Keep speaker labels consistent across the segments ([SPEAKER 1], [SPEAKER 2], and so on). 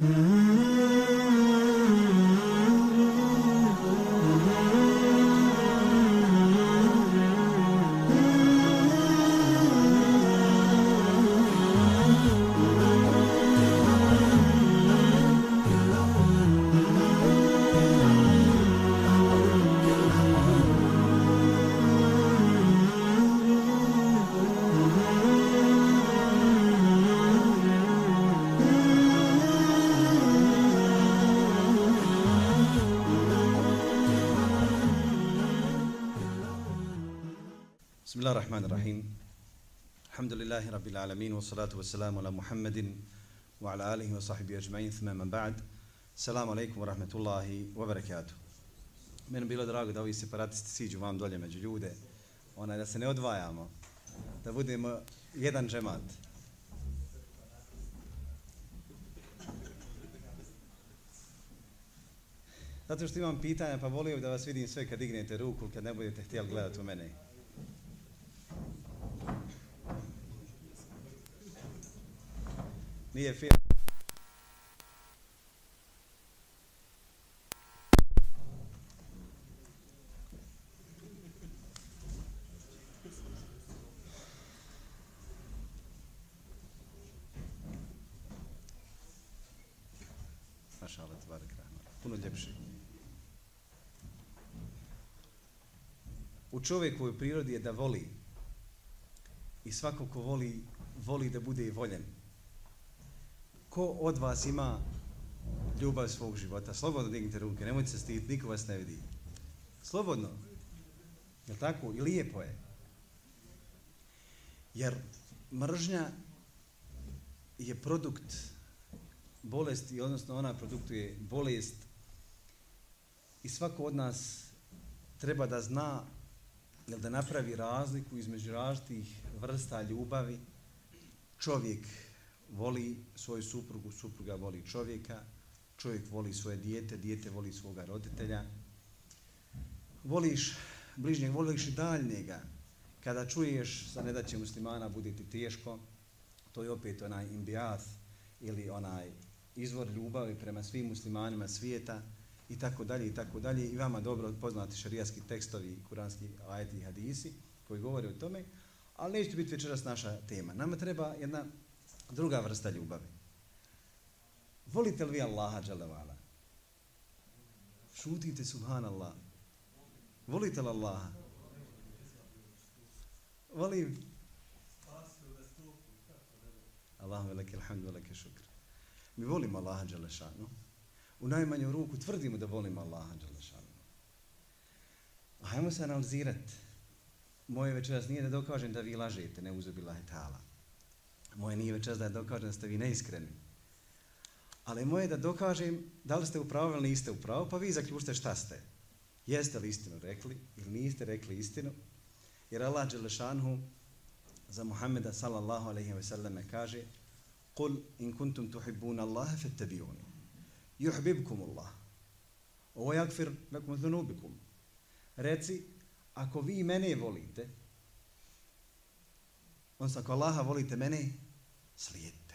[SPEAKER 1] Mm-hmm. الله الرحمن الرحيم الحمد لله رب العالمين والصلاة والسلام على محمد وعلى آله وصحبه أجمعين ثم من بعد السلام عليكم ورحمة الله وبركاته Meni bilo drago da ovi separatisti siđu vam dolje među ljude, ona, da se ne odvajamo, da budemo jedan džemat. Zato što imam pitanja, pa volio da vas vidim sve kad dignete ruku, kad ne budete htjeli gledati u mene. Nije fair. Rahman. Puno ljepše. U čovjekovoj prirodi je da voli. I svako ko voli, voli da bude i voljen. Ko od vas ima ljubav svog života? Slobodno dignite ruke, nemojte se stiditi, niko vas ne vidi. Slobodno. Je li tako? I lijepo je. Jer mržnja je produkt bolesti, odnosno ona produktuje bolest i svako od nas treba da zna ili da napravi razliku između različitih vrsta ljubavi. Čovjek voli svoju suprugu, supruga voli čovjeka, čovjek voli svoje dijete, dijete voli svoga roditelja. Voliš bližnjeg, voliš i daljnjega. Kada čuješ sa nedaće muslimana bude ti teško, to je opet onaj imbijat ili onaj izvor ljubavi prema svim muslimanima svijeta i tako dalje i tako dalje. I vama dobro poznati šarijatski tekstovi, kuranski ajeti i hadisi koji govore o tome, ali neće biti večeras naša tema. Nama treba jedna druga vrsta ljubavi. Volite li vi Allaha dželevala? Šutite subhanallah. Volite li Allaha? Volim. Allahu velike alhamdu velike šukr. Mi volimo Allaha dželešanu. U najmanju ruku tvrdimo da volimo Allaha dželešanu. Hajmo se analizirati. Moje večeras nije da dokažem da vi lažete, ne uzubila je tala. Moje nije večeras da dokažem da ste vi neiskreni. Ali moje je da dokažem da li ste upravo ili niste upravo, pa vi zaključite šta ste. Jeste li istinu rekli ili niste rekli istinu? Jer Allah Đelešanhu za Muhammeda sallallahu alaihi wa sallam kaže Qul in kuntum tuhibbuna Allahe fattabi'uni. Yuhbibkum Allah. wa yaghfir lakum dhunubakum. Reci, ako vi mene volite, on ako Allaha volite mene, slijedite.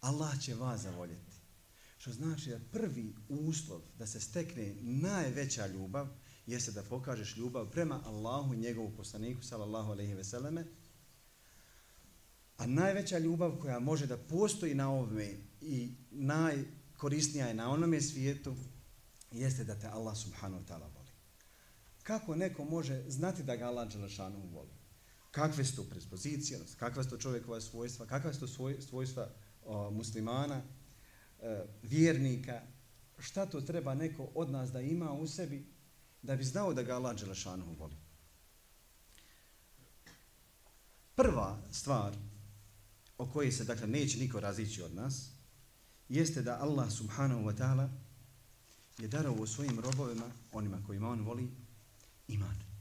[SPEAKER 1] Allah će vas zavoljeti. Što znači da prvi uslov da se stekne najveća ljubav jeste da pokažeš ljubav prema Allahu i njegovu poslaniku sallallahu alejhi ve selleme. A najveća ljubav koja može da postoji na ovome i najkorisnija je na onome svijetu jeste da te Allah subhanahu wa ta'ala voli. Kako neko može znati da ga Allah Đelešanu voli? Kakve su to predispozicije, kakva su to čovjekova svojstva, kakva su to svoj, svojstva o, muslimana, e, vjernika, šta to treba neko od nas da ima u sebi da bi znao da ga Allah Đelešanu voli. Prva stvar o kojoj se dakle neće niko razići od nas jeste da Allah subhanahu wa ta'ala je darovo svojim robovima, onima kojima on voli, iman.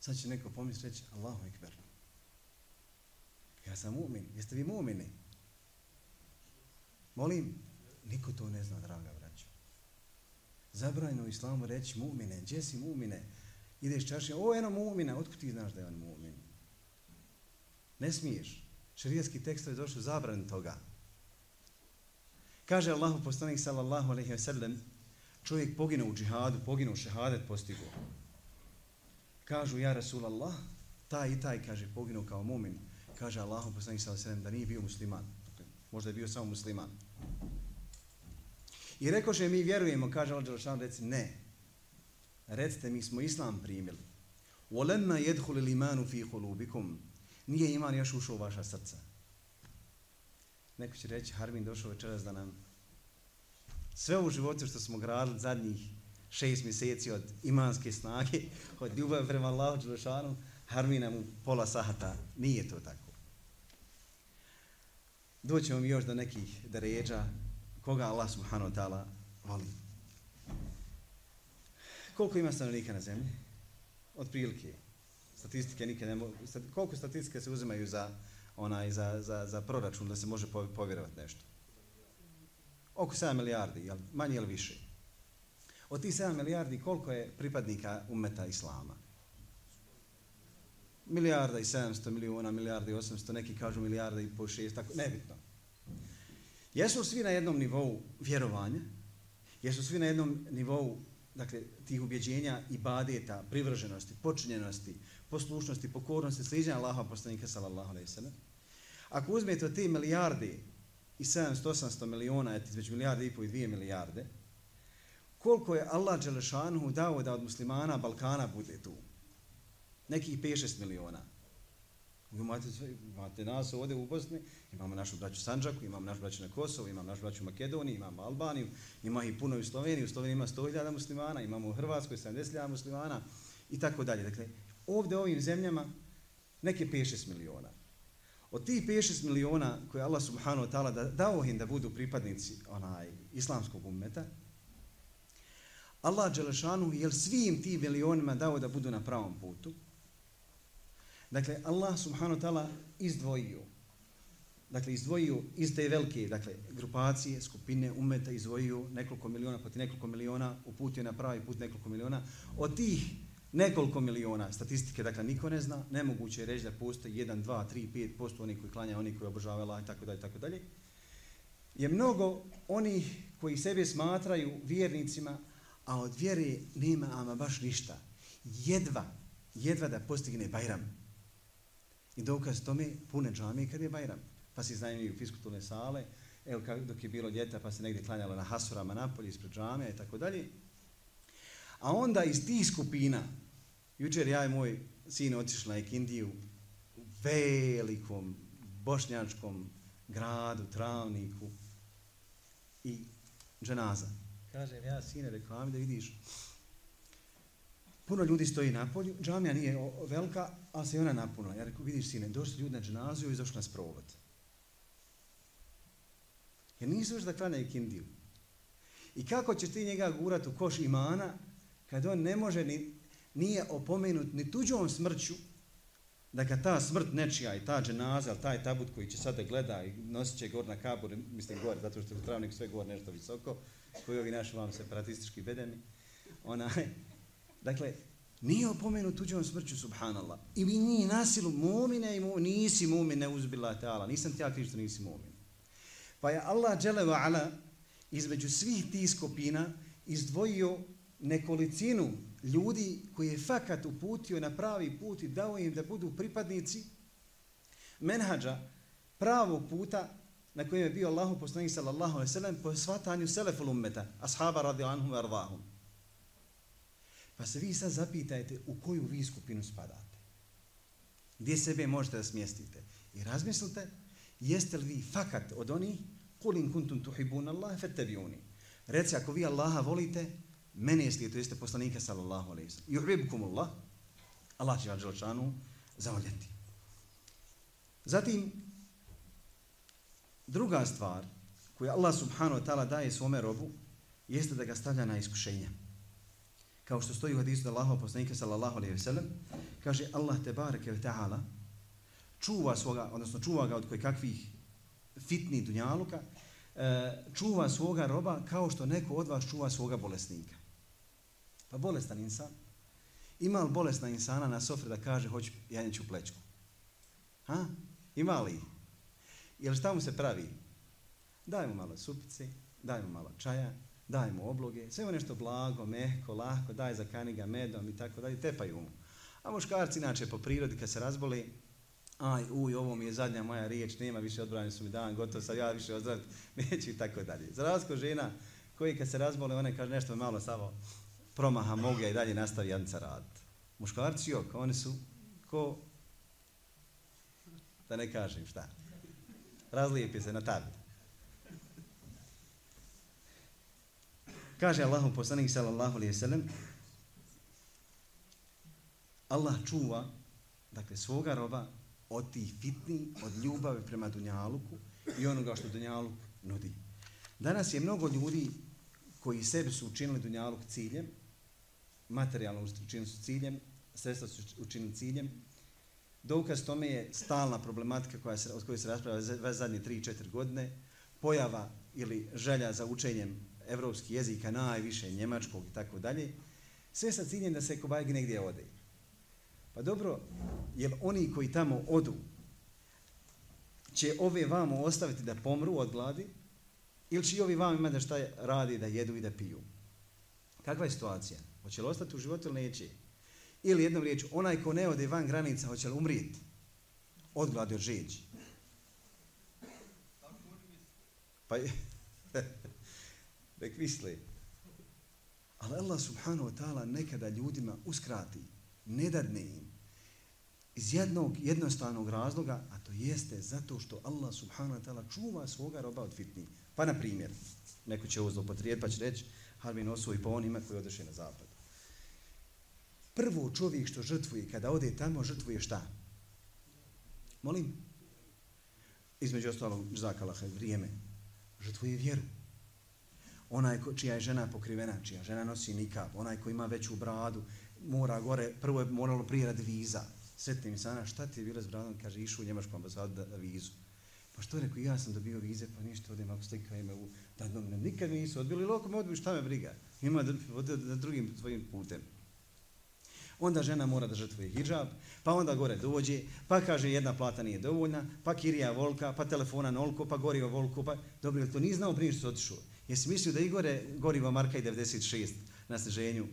[SPEAKER 1] Sad će neko pomisli reći Allahu ekber. Ja sam mu'min. Jeste vi mu'mini? Molim, niko to ne zna, draga braća. Zabrajno u islamu reći mu'mine. Gdje si mu'mine? Ideš čašnje, o, eno mu'mina. Otkud ti znaš da je on mu'min? Ne smiješ. Šarijetski tekst je došao zabran toga. Kaže Allahu poslanik sallallahu alejhi ve sellem, čovjek poginuo u džihadu, poginuo šehadet postigo kažu, ja Rasulallah, taj i taj, kaže, poginuo kao mumin, kaže Allahom poslanih sallahu sallam, da nije bio musliman. Možda je bio samo musliman. I rekao še, mi vjerujemo, kaže Allah Đelešan, reci, ne. Recite, mi smo islam primili. Olemna jedhuli limanu fi qulubikum. Nije iman još ušao u vaša srca. Neko će reći, Harmin došao večeras da nam sve u životu što smo gradili zadnjih šest mjeseci od imanske snage, od ljubav prema Allahu Đelešanu, harmina mu pola sahata. Nije to tako. Doćemo mi još do nekih deređa koga Allah subhanahu wa ta'ala voli. Koliko ima stanovnika na zemlji? Od prilike. Statistike nikad ne mogu... Koliko statistike se uzimaju za, onaj, za, za, za proračun da se može povjerovati nešto? Oko 7 milijardi, jel, manje ili više. Od tih 7 milijardi koliko je pripadnika umeta Islama? Milijarda i 700 milijuna, milijarda i 800, neki kažu milijarda i po šest, tako, nebitno. Jesu svi na jednom nivou vjerovanja? Jesu svi na jednom nivou dakle, tih ubjeđenja i badeta, privrženosti, počinjenosti, poslušnosti, pokornosti, sliđenja Allaha poslanika sallallahu alaihi sallam? Ako uzmete od te milijarde i 700-800 miliona, eto između milijarde i po i dvije milijarde, koliko je Allah Đelešanuhu dao da od muslimana Balkana bude tu? Nekih 5-6 miliona. Vi imate, imate nas ovdje u Bosni, imamo našu braću Sanđaku, imamo našu braću na Kosovo, imamo našu braću Makedoniji, imamo Albaniju, ima i puno u Sloveniji, u Sloveniji ima 100.000 muslimana, imamo u Hrvatskoj 70.000 muslimana i tako dalje. Dakle, ovdje ovim zemljama neke 5-6 miliona. Od tih 5-6 miliona koje Allah subhanahu wa ta'ala dao im da budu pripadnici onaj islamskog ummeta, Allah Đelešanu je svim tim milionima dao da budu na pravom putu, Dakle, Allah subhanahu wa ta'ala izdvojio, dakle, izdvojio iz te velike dakle, grupacije, skupine, umeta, izdvojio nekoliko miliona, poti nekoliko miliona, uputio na pravi put nekoliko miliona. Od tih nekoliko miliona statistike, dakle, niko ne zna, nemoguće je reći da postoji 1, 2, 3, 5 posto oni koji klanja, oni koji obožavaju Allah i tako dalje, tako dalje. Je mnogo onih koji sebe smatraju vjernicima, a od vjere nema ama baš ništa. Jedva, jedva da postigne Bajram. I dokaz tome pune džamije kad je Bajram. Pa se iznajmiju fiskulturne sale, evo dok je bilo ljeta pa se negdje klanjalo na Hasurama napolje ispred džamija i tako dalje. A onda iz tih skupina, jučer ja i moj sin otišli na Ekindiju, u velikom bošnjačkom gradu, travniku i dženaza. Kažem ja sine, reklami da vidiš, puno ljudi stoji na polju, džamija nije velika, ali se ona napunila. Ja rekao, vidiš sine, došli ljudi na dženaziju i izašli nas provod. Jer nisu još da klanjaju kindiju. I kako ćeš ti njega gurat u koš imana, kad on ne može ni, nije opomenut ni tuđom smrću, da ga ta smrt nečija i ta dženaza, taj tabut koji će sada gleda i nosit će gor na kabur, mislim gore, zato što je u travniku sve gore nešto visoko, koji ovi naši vam separatistički bedemi, onaj, Dakle, nije opomenut tuđom smrću, subhanallah. I vi nije nasilu mumine i mumine, nisi mumine uzbila ta'ala. Nisam ti ja križ nisi mumin. Pa je Allah dželeva ala između svih tih skupina izdvojio nekolicinu ljudi koji je fakat uputio na pravi put i dao im da budu pripadnici menhađa pravog puta na kojem je bio Allahu poslanik sallallahu alejhi ve sellem po svatanju seleful ummeta ashaba radijallahu anhum Pa se vi sad zapitajte u koju vi skupinu spadate. Gdje sebe možete da smjestite. I razmislite, jeste li vi fakat od onih kulin kuntum tuhibun Allah fettabiuni. Reci, ako vi Allaha volite, mene jeste, to jeste poslanika sallallahu alaihi sallam. Juhribukum Allah, Allah će vam želčanu zavoljeti. Zatim, druga stvar koju Allah subhanahu wa ta'ala daje svome robu, jeste da ga stavlja na iskušenje. Kao što stoji u hadisu da Allahov poslanika sallallahu alejhi ve sellem kaže Allah te bareke ve taala čuva svoga odnosno čuva ga od koji kakvih fitni dunjaluka e, čuva svoga roba kao što neko od vas čuva svoga bolesnika. Pa bolestan insan ima li bolesna insana na sofri da kaže hoću janjeću plečku ha? Ima li? Jer šta mu se pravi Daj mu malo supice, daj mu malo čaja, daj mu obloge, sve mu nešto blago, mehko, lahko, daj za kaniga medom i tako dalje, tepaju mu. A muškarci, inače, po prirodi, kad se razboli, aj, uj, ovo mi je zadnja moja riječ, nema više odbrane su mi dan, gotovo sam ja više ozdraviti, neću i tako dalje. Za razliku žena, koji kad se razbole, one kaže nešto malo samo promaha mogu i dalje nastavi janca rad. Muškarci jok, oni su ko, da ne kažem šta, razlijepi se na tabi. Kaže Allahom poslanik sallallahu alaihi sallam, Allah čuva, dakle, svoga roba od tih fitni, od ljubavi prema Dunjaluku i onoga što Dunjaluk nudi. Danas je mnogo ljudi koji sebi su učinili Dunjaluk ciljem, materijalno učinili su ciljem, sredstva su učinili ciljem. Dokaz tome je stalna problematika koja se, od koje se raspravlja već zadnje 3-4 godine, pojava ili želja za učenjem evropskih jezika, najviše njemačkog i tako dalje, sve sa ciljem da se kobajgi negdje ode. Pa dobro, jer oni koji tamo odu, će ove vamo ostaviti da pomru od gladi, ili će i ovi vamo imati da šta radi, da jedu i da piju. Kakva je situacija? Hoće li ostati u životu ili neće? Ili jednom riječu, onaj ko ne ode van granica, hoće li umrijeti? Od gladi, od žeđi. Pa je... Nek misli. Ali Allah subhanahu wa ta'ala nekada ljudima uskrati, ne dadne im, iz jednog jednostavnog razloga, a to jeste zato što Allah subhanahu wa ta'ala čuva svoga roba od fitni. Pa na primjer, neko će ovo zlopotrijeti pa će reći, Harbin osuo i po onima koji odeše na zapad. Prvo čovjek što žrtvuje, kada ode tamo, žrtvuje šta? Molim? Između ostalog, zakalaha, vrijeme. Žrtvuje vjeru onaj ko, čija je žena pokrivena, čija žena nosi nikab, onaj ko ima veću bradu, mora gore, prvo je moralo prije radi viza. Sretni mi sana, šta ti je bilo s bradom? Kaže, išu u Njemačku ambasadu da, da vizu. Pa što rekao, ja sam dobio vize, pa ništa, odem ako slika ime u dadnom. Nikad mi nisu odbili, loko me odbili, šta me briga? Ima da da, da drugim svojim putem. Onda žena mora da žrtvuje hijab, pa onda gore dođe, pa kaže jedna plata nije dovoljna, pa kirija volka, pa telefona nolko, pa goriva volko, pa dobro, to nije znao prije što se otišao. Jesi mislio da Igore gorivo marka i 96 na sniženju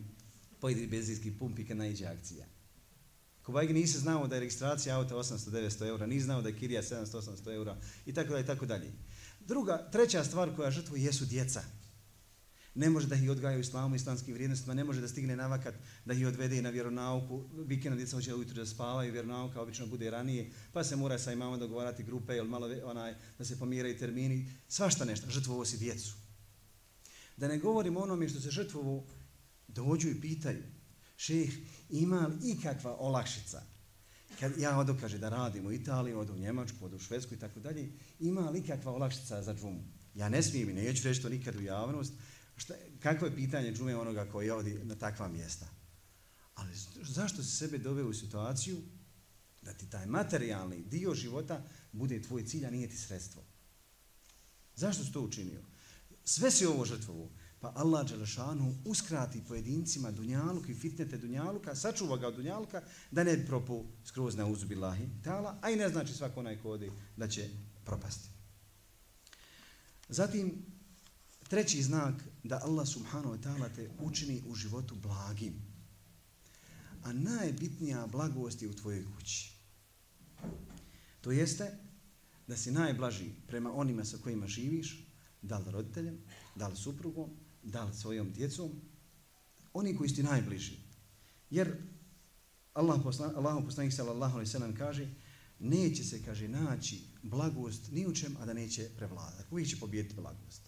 [SPEAKER 1] pojedi benzinski pumpi kad najđe akcija? Kobajgi nisi znao da je registracija auta 800-900 eura, nisi znao da je kirija 700-800 eura i tako dalje i tako dalje. Druga, treća stvar koja žrtvu jesu djeca. Ne može da ih odgajaju islamu islamskim vrijednostima, ne može da stigne navakat da ih odvede na vjeronauku. Vikenda djeca hoće ujutro da spavaju, vjeronauka obično bude ranije, pa se mora sa imamom dogovarati grupe, ili malo onaj, da se pomiraju termini. Svašta nešto, žrtvovo si djecu. Da ne govorimo onome što se žrtvovo dođu i pitaju. Šeh, ima li ikakva olakšica? Kad ja odu, kaže da radim u Italiji, odu u Njemačku, odu u Švedsku i tako dalje, ima li ikakva olakšica za džumu? Ja ne smijem i neću reći to nikad u javnost. Šta, kakvo je pitanje džume onoga koji odi na takva mjesta? Ali zašto se sebe doveo u situaciju da ti taj materijalni dio života bude tvoj cilj, a nije ti sredstvo? Zašto si to učinio? Sve si ovo žrtvovo. Pa Allah Đelešanu uskrati pojedincima dunjaluk i fitnete dunjaluka, sačuva ga od dunjaluka, da ne propu skroz na uzubillahi tala, a i ne znači svako onaj kodi da će propasti. Zatim, treći znak da Allah subhanahu wa ta'ala te učini u životu blagim. A najbitnija blagost je u tvojoj kući. To jeste da si najblaži prema onima sa kojima živiš, da li roditeljem, da li suprugom, da li svojom djecom, oni koji su ti najbliži. Jer Allah poslan, Allahu poslanik sallallahu alejhi ve sellem kaže neće se, kaže, naći blagost ni u čem, a da neće prevladati. Uvijek će pobijediti blagost.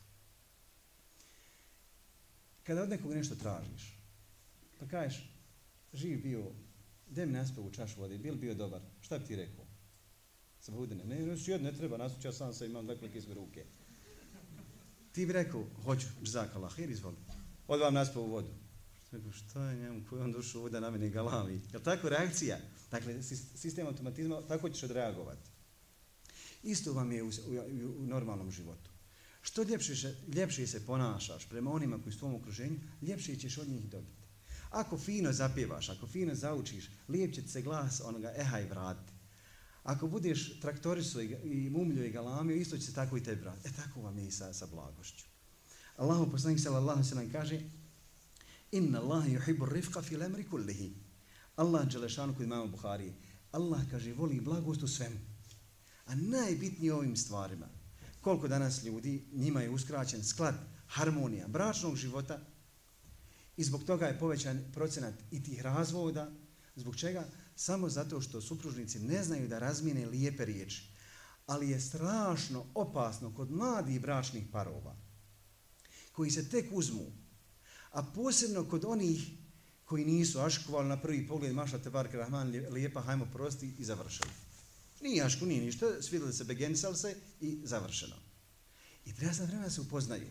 [SPEAKER 1] Kada od nekog nešto tražiš, pa kažeš, živ bio, gdje mi naspe u čašu vode, bil bio dobar, šta bi ti rekao? Sabudine, ne, ne, jedno, ne treba, nasući, ja sam se imam dakle kizme ruke. Ti bi rekao, hoću, brzak Allah, jer izvoli. Od vam naspa u vodu. Rekao, šta je njemu, koji on došao ovdje na mene galavi? Je tako reakcija? Dakle, sistem automatizma, tako ćeš odreagovati. Isto vam je u, u, u normalnom životu. Što ljepše, ljepše se ponašaš prema onima koji su u tvom okruženju, ljepše ćeš od njih dobiti. Ako fino zapjevaš, ako fino zaučiš, lijep će se glas onoga eh, ehaj vrati. Ako budeš traktorisu i mumlju i galamio, isto će se tako i tebi vratiti. E tako vam je i sa, sa blagošću. Allahu poslanik sallallahu sallam kaže Inna Allah yuhibbu rifqa fil amri kullihi. Allah dželešanu kod imama Buhari. Allah kaže voli blagost u svemu. A najbitnije ovim stvarima. Koliko danas ljudi, njima je uskraćen sklad, harmonija bračnog života i zbog toga je povećan procenat i tih razvoda. Zbog čega? Samo zato što supružnici ne znaju da razmine lijepe riječi. Ali je strašno opasno kod mladih bračnih parova koji se tek uzmu, a posebno kod onih koji nisu aškovali na prvi pogled, maša te barke rahman, lijepa, hajmo prosti i završili. Nije jašku, nije ništa, svidjeli se, begenisali se i završeno. I treba sam vremena se upoznaju.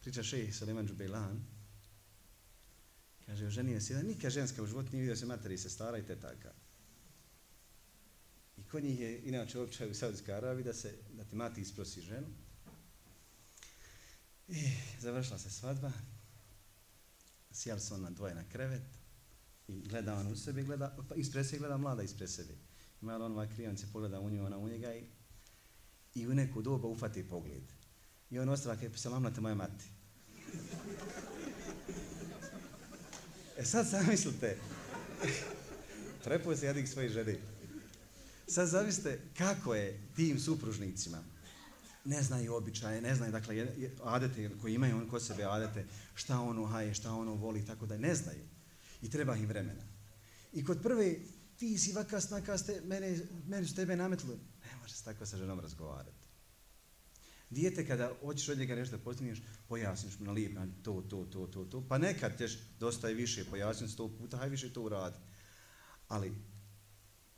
[SPEAKER 1] Priča šejih Suleiman Džubejlan, kaže, oženio se jedan, nikad ženska u životu nije vidio se materi se stara i tetaka. I kod njih je inače običaj u Saudijskoj Arabiji da se da ti mati isprosi ženu. I završila se svadba. Sjeli se on na dvoje na krevet i gleda on u sebi, gleda, pa ispred sebe gleda mlada ispred sebe. Ima on ovaj se pogleda u nju, ona u njega i, i u neku doba ufati pogled. I on ostala, kaj salam te moje mati. E sad zamislite, mislite, prepusti jadik svoje žene. Sad zamislite kako je tim supružnicima. Ne znaju običaje, ne znaju, dakle, adete koji imaju on kod sebe adete, šta ono haje, šta ono voli, tako da ne znaju. I treba im vremena. I kod prve, ti si vakas, nakaste, mene, mene su tebe nametili. Ne može se tako sa ženom razgovarati. Dijete kada hoćeš od njega nešto da postigneš, pojasniš mu na lijep, to, to, to, to, to. Pa nekad ćeš dosta i više pojasniti sto puta, haj više to uradi. Ali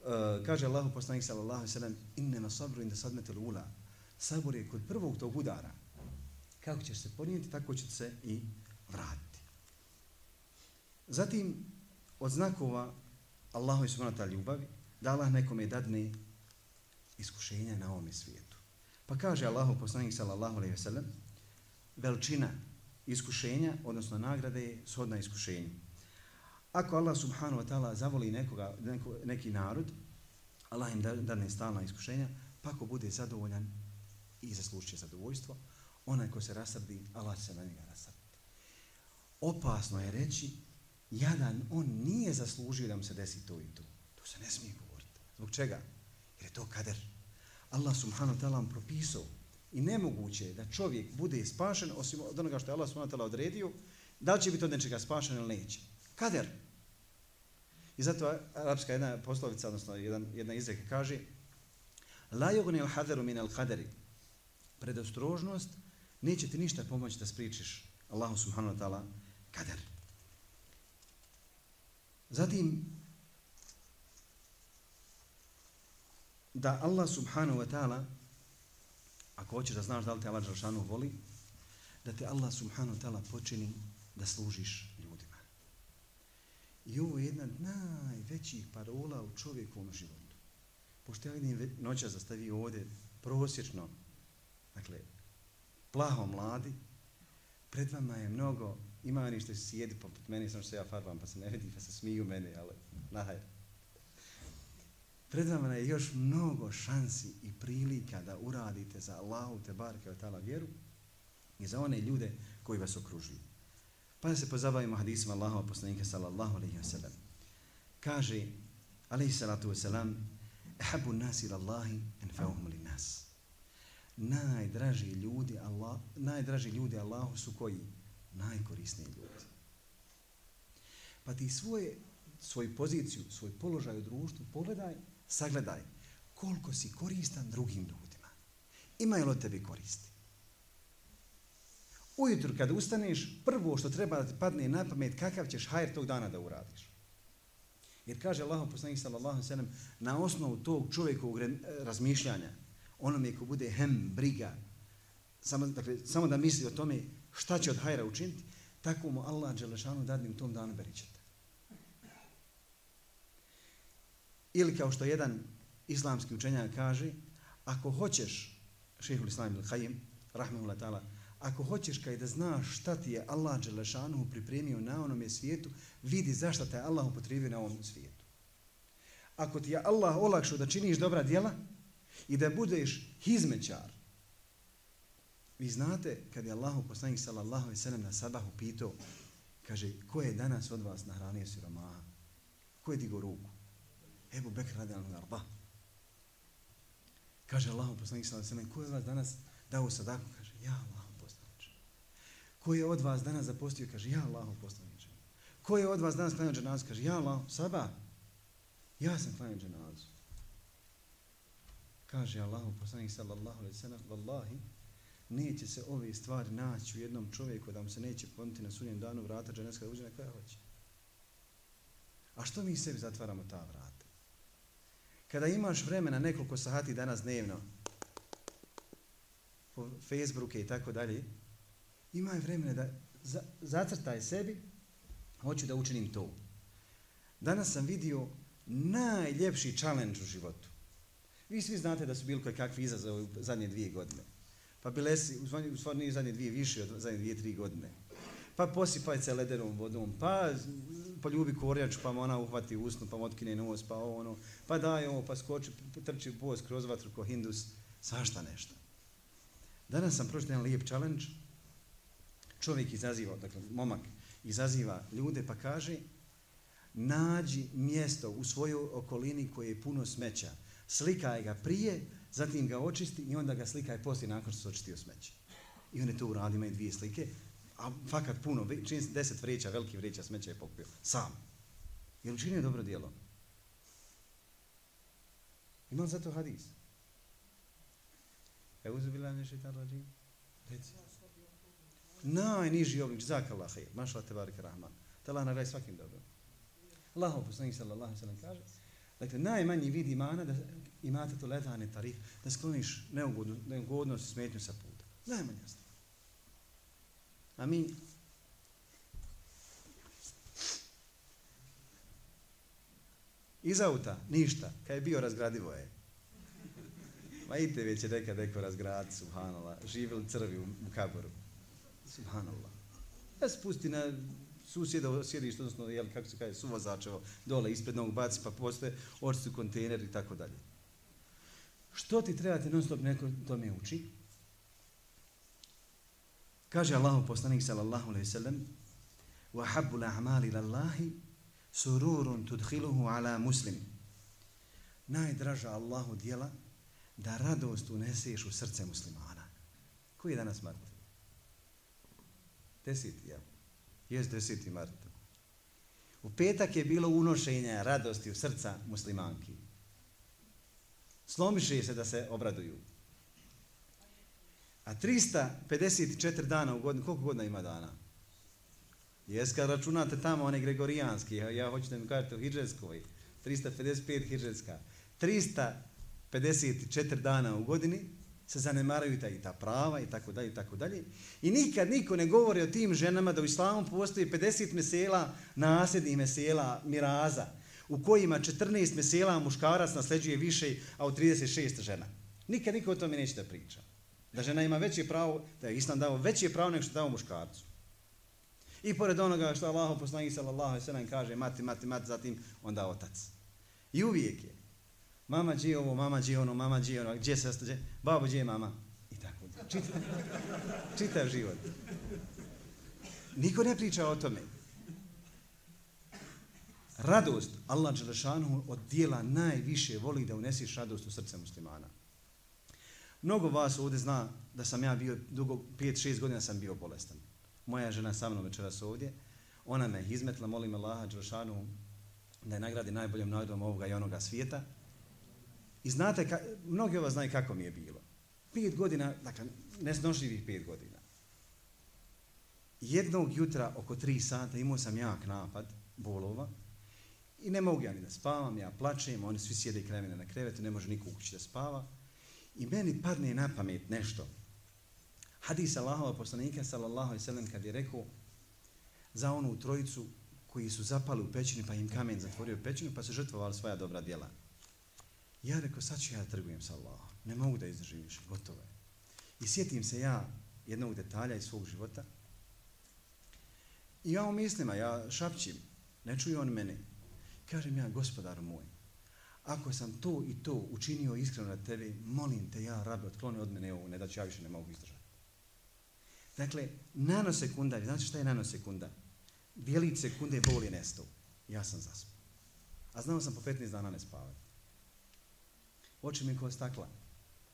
[SPEAKER 1] Uh, kaže Allahu poslanik sallallahu alejhi ve sellem inna sabru inda sadmatil ula sabur je kod prvog tog udara kako ćeš se ponijeti tako će se i vratiti zatim od znakova Allahu subhanahu wa ta'ala ljubavi da Allah nekome dadne iskušenja na ovom svijetu pa kaže Allahu poslanik sallallahu alejhi ve sellem veličina iskušenja odnosno nagrade je shodna iskušenju Ako Allah subhanahu wa ta'ala zavoli nekoga, neko, neki narod, Allah im dane stalna iskušenja, pa ako bude zadovoljan i zaslušće zadovoljstvo, onaj ko se rasrdi, Allah će se na njega rasrditi. Opasno je reći, jadan, on nije zaslužio da mu se desi to i to. To se ne smije govoriti. Zbog čega? Jer je to kader. Allah subhanahu wa ta'ala vam propisao i nemoguće je da čovjek bude spašen osim od onoga što je Allah subhanahu wa ta'ala odredio, da li će biti od nečega spašen ili neće. Kader. I zato arapska jedna poslovica, odnosno jedan, jedna izreka kaže La yugni al hadaru min al qadari. Predostrožnost neće ti ništa pomoći da spričiš Allahu subhanahu wa ta'ala kader. Zatim da Allah subhanahu wa ta'ala ako hoćeš da znaš da li te Allah Đalšanu voli, da te Allah subhanahu wa ta'ala počini da služiš ljudima. I ovo je jedna od najvećih parola u čovjekovom životu. Pošto ja vidim noća zastavi ovdje prosječno, dakle, plaho mladi, pred vama je mnogo, ima oni što sjedi poput meni, samo što se ja farbam, pa se ne vidi, pa se smiju meni, ali nahaj. Pred vama je još mnogo šansi i prilika da uradite za Allahu te barke od tala vjeru i za one ljude koji vas okružuju. Pa da se pozabavimo hadisima Allahova poslanika sallallahu alaihi wa sallam. Kaže, alaihi salatu wa sallam, ehabu nas ila Allahi enfauhum li nas. Najdraži ljudi, Allah, najdraži ljudi Allahu su koji? Najkorisniji ljudi. Pa ti svoje, svoju poziciju, svoj položaj u društvu pogledaj, sagledaj koliko si koristan drugim ljudima. Imaju li tebi koristi? Ujutru kad ustaneš, prvo što treba da ti padne na pamet, kakav ćeš hajr tog dana da uradiš. Jer kaže Allah poslanik sallallahu sallam, na osnovu tog čovjekovog razmišljanja, onome ko bude hem, briga, samo, dakle, samo da misli o tome šta će od hajra učiniti, tako mu Allah Đelešanu dadne u tom danu beričeta. Ili kao što jedan islamski učenjak kaže, ako hoćeš, šehhul islam il khayyim, rahmehullah ta'ala, ako hoćeš kaj da znaš šta ti je Allah Đelešanu pripremio na onome svijetu, vidi zašto te Allah upotrebio na ovom svijetu. ako ti je Allah olakšao da činiš dobra djela i da budeš hizmećar. Vi znate, kad je Allahu poslanik sallallahu alejhi ve sellem na sabahu pitao, kaže, ko je danas od vas nahranio siromaha? Ko je digo ruku? Ebu Bekr radijallahu al-Arba. Kaže Allahu poslanik sallallahu alejhi ve sellem, ko je od vas danas dao sadaku? Kaže, ja Allahu poslaniče. Ko je od vas danas zapostio? Kaže, ja Allahu poslaniče. Ko je od vas danas klanio dženazu? Kaže, ja Allahu sabah. Ja sam klanjao dženazu. Kaže Allahu poslanik sallallahu alejhi ve sellem, vallahi, neće se ove stvari naći u jednom čovjeku da mu se neće poniti na sunjem danu vrata dženevska da uđe na koja hoće. A što mi sebi zatvaramo ta vrata? Kada imaš vremena nekoliko sahati danas dnevno, po Facebooku i tako dalje, imaj vremena da za, zacrtaj sebi, hoću da učinim to. Danas sam vidio najljepši challenge u životu. Vi svi znate da su bili kakvi izazovi u zadnje dvije godine. Pa bile si, u stvari zadnje dvije više od zadnje dvije, tri godine. Pa posipaj se lederom vodom, pa poljubi korjač, pa ona uhvati usnu, pa otkine nos, pa ono, pa daj ovo, pa skoči, trči bos kroz vatru ko hindus, svašta nešto. Danas sam prošli jedan lijep challenge. Čovjek izaziva, dakle, momak izaziva ljude pa kaže nađi mjesto u svojoj okolini koje je puno smeća. Slikaj ga prije, zatim ga očisti i onda ga slikaj poslije nakon što se očistio smeće. I on je to uradio, imaju dvije slike, a fakat puno, čini se deset vreća, veliki vreća smeća je pokupio. Sam. Je li činio dobro dijelo? Ima li za to hadis? Euzu bila ne šeitan rađim? Reci. Najniži oblik, zakala hej, mašala te barike rahman. Te Allah nagraj svakim dobro. Allah, poslanik sallallahu sallam kaže, dakle, najmanji vid imana da imate to ledane tarif, da skloniš neugodno, neugodnost i smetnju sa puta. Najmanja stvar. A mi iz auta, ništa, kad je bio razgradivo je. Ma idite već je nekad neko razgrad, subhanallah, živjeli crvi u, u kaboru. Subhanallah. Ja se pusti na susjeda sjediš, odnosno, jel, kako se kaže, suvozačevo, dole, ispred novog baci, pa postoje očistu kontejner i tako dalje. Što ti trebate non stop neko to me uči? Kaže Allahu poslanik sallallahu alejhi ve sellem: "Wa habbu al-a'mali lillahi sururun tudkhiluhu ala muslim." Najdraža Allahu djela da radost uneseš u srce muslimana. Koji je danas mart? Deseti, ja. Jes deseti mart. U petak je bilo unošenje radosti u srca muslimanki. Slomiše se da se obraduju. A 354 dana u godinu, koliko godina ima dana? Jes kad računate tamo one gregorijanski, ja, ja hoću da mi kažete u Hidžetskoj, 355 Hidžetska, 354 dana u godini se zanemaraju ta, i ta prava i tako dalje i tako dalje. I nikad niko ne govori o tim ženama da u islamu postoji 50 mesela, nasljednih mesela, miraza, u kojima 14 mesela muškarac nasleđuje više, a u 36 žena. Nikad niko o tome neće da priča. Da žena ima veće pravo, da je islam dao veće pravo nego što dao muškarcu. I pored onoga što Allah poslanik sallallahu alejhi ve sellem kaže mati mati mati zatim onda otac. I uvijek je mama dži ovo, mama dži ono, mama dži ono, gdje se ostaje, babo gdje mama. I tako. Čitav, čitav život. Niko ne priča o tome. Radost, Allah Đelešanu od dijela najviše voli da unesiš radost u srce muslimana. Mnogo vas ovdje zna da sam ja bio, dugo, 5-6 godina sam bio bolestan. Moja žena sa mnom večeras ovdje, ona me izmetla, molim Allaha Đelešanu da je nagradi najboljom nagradom ovoga i onoga svijeta. I znate, ka, mnogi od vas znaju kako mi je bilo. 5 godina, dakle, nesnošljivih 5 godina. Jednog jutra, oko 3 sata, imao sam jak napad bolova, I ne mogu ja ni da spavam, ja plačem, oni svi sjede kraj mene na krevetu, ne može niko u kući da spava. I meni padne na pamet nešto. Hadis Allahova poslanika, sallallahu alaihi sallam, kad je rekao za onu trojicu koji su zapali u pećinu, pa im kamen zatvorio u pećinu, pa su žrtvovali svoja dobra djela. Ja rekao, sad ću ja trgujem sa Allahom. Ne mogu da izdržim više, gotovo je. I sjetim se ja jednog detalja iz svog života. I ja u mislima, ja šapćim, ne čuje on mene. Kažem ja, gospodar moj, ako sam to i to učinio iskreno na tebi, molim te ja, rabi, otkloni od mene ovo, ne da ću ja više ne mogu izdržati. Dakle, nanosekunda, znači šta je nanosekunda? Dijelić sekunde boli je nestao. Ja sam zaspao. A znao sam po 15 dana ne spavati. Oči mi kao stakla.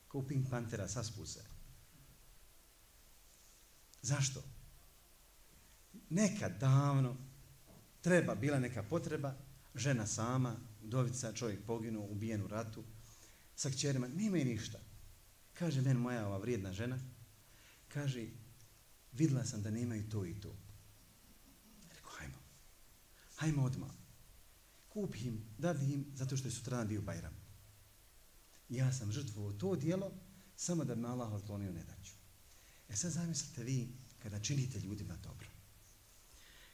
[SPEAKER 1] Kao Pink Pantera, saspu se. Zašto? Nekad davno treba, bila neka potreba, žena sama, dovica, čovjek poginuo, ubijen u ratu, sa kćerima, nema i ništa. Kaže men moja ova vrijedna žena, kaže, vidla sam da nemaju to i to. Rekao, hajmo, hajmo odmah. Kupi im, dadi im, zato što je sutradan bio Bajram. Ja sam žrtvovao to dijelo, samo da me Allah otklonio ne daću. E sad zamislite vi, kada činite ljudima dobro,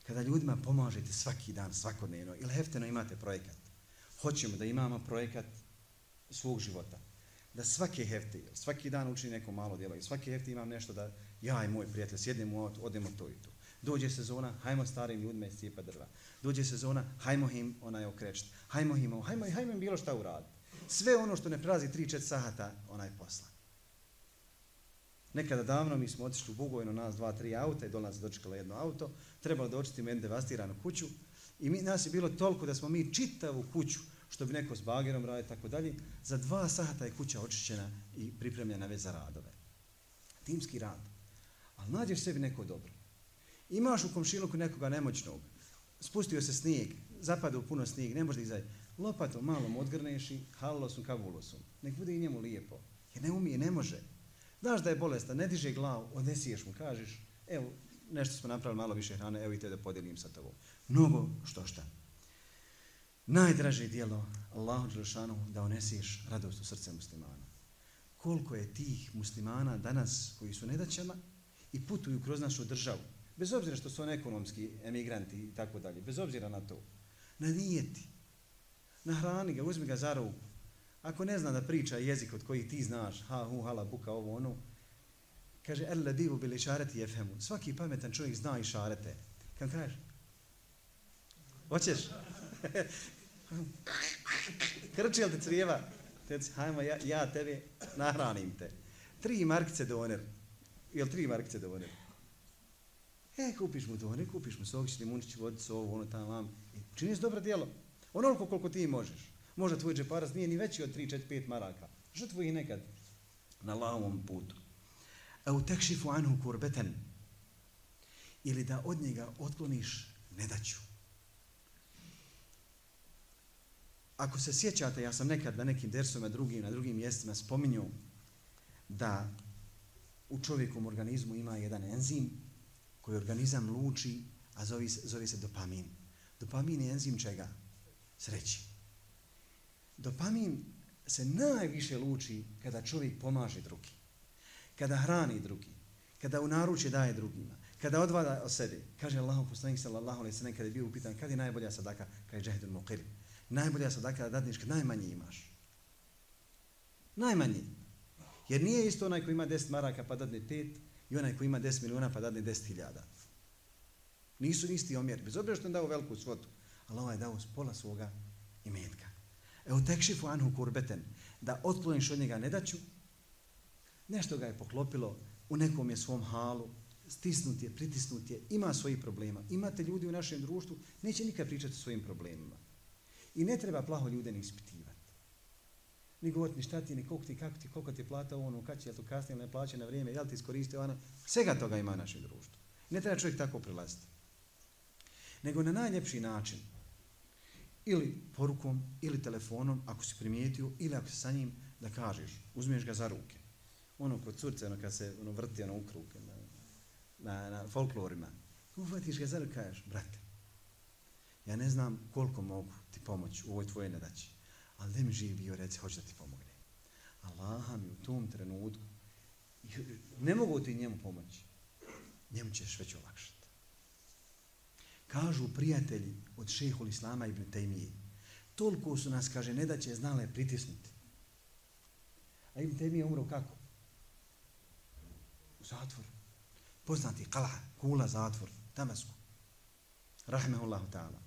[SPEAKER 1] kada ljudima pomažete svaki dan, svakodnevno, ili hefteno imate projekat, hoćemo da imamo projekat svog života, da svake hefte, svaki dan učini neko malo djelo i svake hefte imam nešto da ja i moj prijatelj sjednemo u auto, odemo to i to. Dođe sezona, hajmo starim ljudima iz cijepa drva. Dođe sezona, hajmo im onaj okrećiti. Hajmo im, hajmo, hajmo im bilo šta uraditi. Sve ono što ne prelazi 3-4 sahata, onaj posla. Nekada davno mi smo otišli u Bugojno, nas dva, tri auta i do nas dočekalo jedno auto. Trebalo da očistimo jednu devastiranu kuću. I mi, nas je bilo toliko da smo mi čitavu kuću, što bi neko s bagerom radio tako dalje, za dva sata je kuća očišćena i pripremljena već za radove. Timski rad. Ali nađeš sebi neko dobro. Imaš u komšiluku nekoga nemoćnog, spustio se snijeg, zapada u puno snijeg, ne možda da. Lopatom malom odgrneš i halosom kavulosom. Nek bude i njemu lijepo. Jer ne umije, ne može. Znaš da je bolestan, ne diže glavu, odnesiješ mu, kažeš, evo, nešto smo napravili malo više hrane, evo i te da podijelim sa tobom. Mnogo što šta. Najdraže dijelo Allahu Đelšanu da onesiš radost u srce muslimana. Koliko je tih muslimana danas koji su nedaćama i putuju kroz našu državu, bez obzira što su oni ekonomski emigranti i tako dalje, bez obzira na to, na nijeti, na hrani ga, uzmi ga za ruku, Ako ne zna da priča jezik od koji ti znaš, ha, hu, hala, buka, ovo, ono, kaže, el ladivu bili šareti jefemu. Svaki pametan čovjek zna i šarete. Kam kažeš? Hoćeš? Krči li te crijeva? Teci, hajmo, ja, ja tebe nahranim te. Tri markice doner. Jel tri markice doner? E, kupiš mu doner, kupiš mu sokić, limunić, vodicu, ovo, ono, tamo, vam. Činiš dobro djelo. Onoliko koliko ti možeš. Možda tvoj džeparas nije ni veći od 3, 4, 5 maraka. Žrtvu ih nekad na lavom putu. A u tekšifu anhu kurbeten. Ili da od njega otkloniš nedaću. Ako se sjećate, ja sam nekad na nekim dersovima drugim, na drugim mjestima spominju da u čovjekom organizmu ima jedan enzim koji organizam luči, a zove, zove se dopamin. Dopamin je enzim čega? Sreći. Dopamin se najviše luči kada čovjek pomaže drugim Kada hrani drugi. Kada u naručje daje drugima. Kada odvada o sebi. Kaže Allah poslanik sallallahu alaihi sallam kada je bio upitan kada je najbolja sadaka? Kada je džahidun muqir. Najbolja sadaka da dadniš kad najmanje imaš. Najmanji. Jer nije isto onaj koji ima 10 maraka pa dadne 5 i onaj koji ima 10 miliona pa dadne 10 hiljada. Nisu isti omjer. Bez obzira što je dao veliku svotu. Ali ovaj je dao pola svoga imetka. Evo tekšifu anhu kurbeten, da otkloniš od njega nedaću, nešto ga je poklopilo u nekom je svom halu, stisnut je, pritisnut je, ima svojih problema. Imate ljudi u našem društvu, neće nikad pričati o svojim problemima. I ne treba plaho ljude ne ispitivati. Ni govoriti ni šta ti, ni koliko ti, kako ti, koliko ti plata ono, kad će, jel to kasnije ne plaće na vrijeme, jel ti iskoristio ono, svega toga ima u našem društvu. Ne treba čovjek tako prilaziti. Nego na najljepši način, ili porukom, ili telefonom, ako si primijetio, ili ako si sa njim, da kažeš, uzmeš ga za ruke. Ono kod curce, ono kad se ono, vrti ono u na, na, na folklorima. Uvatiš ga za kažeš, brate, ja ne znam koliko mogu ti pomoći u ovoj tvojoj nedaći, ali da mi živi bio, reci, hoće da ti pomogne. Allah mi u tom trenutku, ne mogu ti njemu pomoći, njemu ćeš već olakšati. Kažu prijatelji od šehol Islama ibn Taymije. Toliko su nas, kaže, ne da će znale pritisnuti. A ibn Taymije umro kako? U zatvor. Poznati kala, kula zatvor, Damasku. Rahmehullahu ta'ala.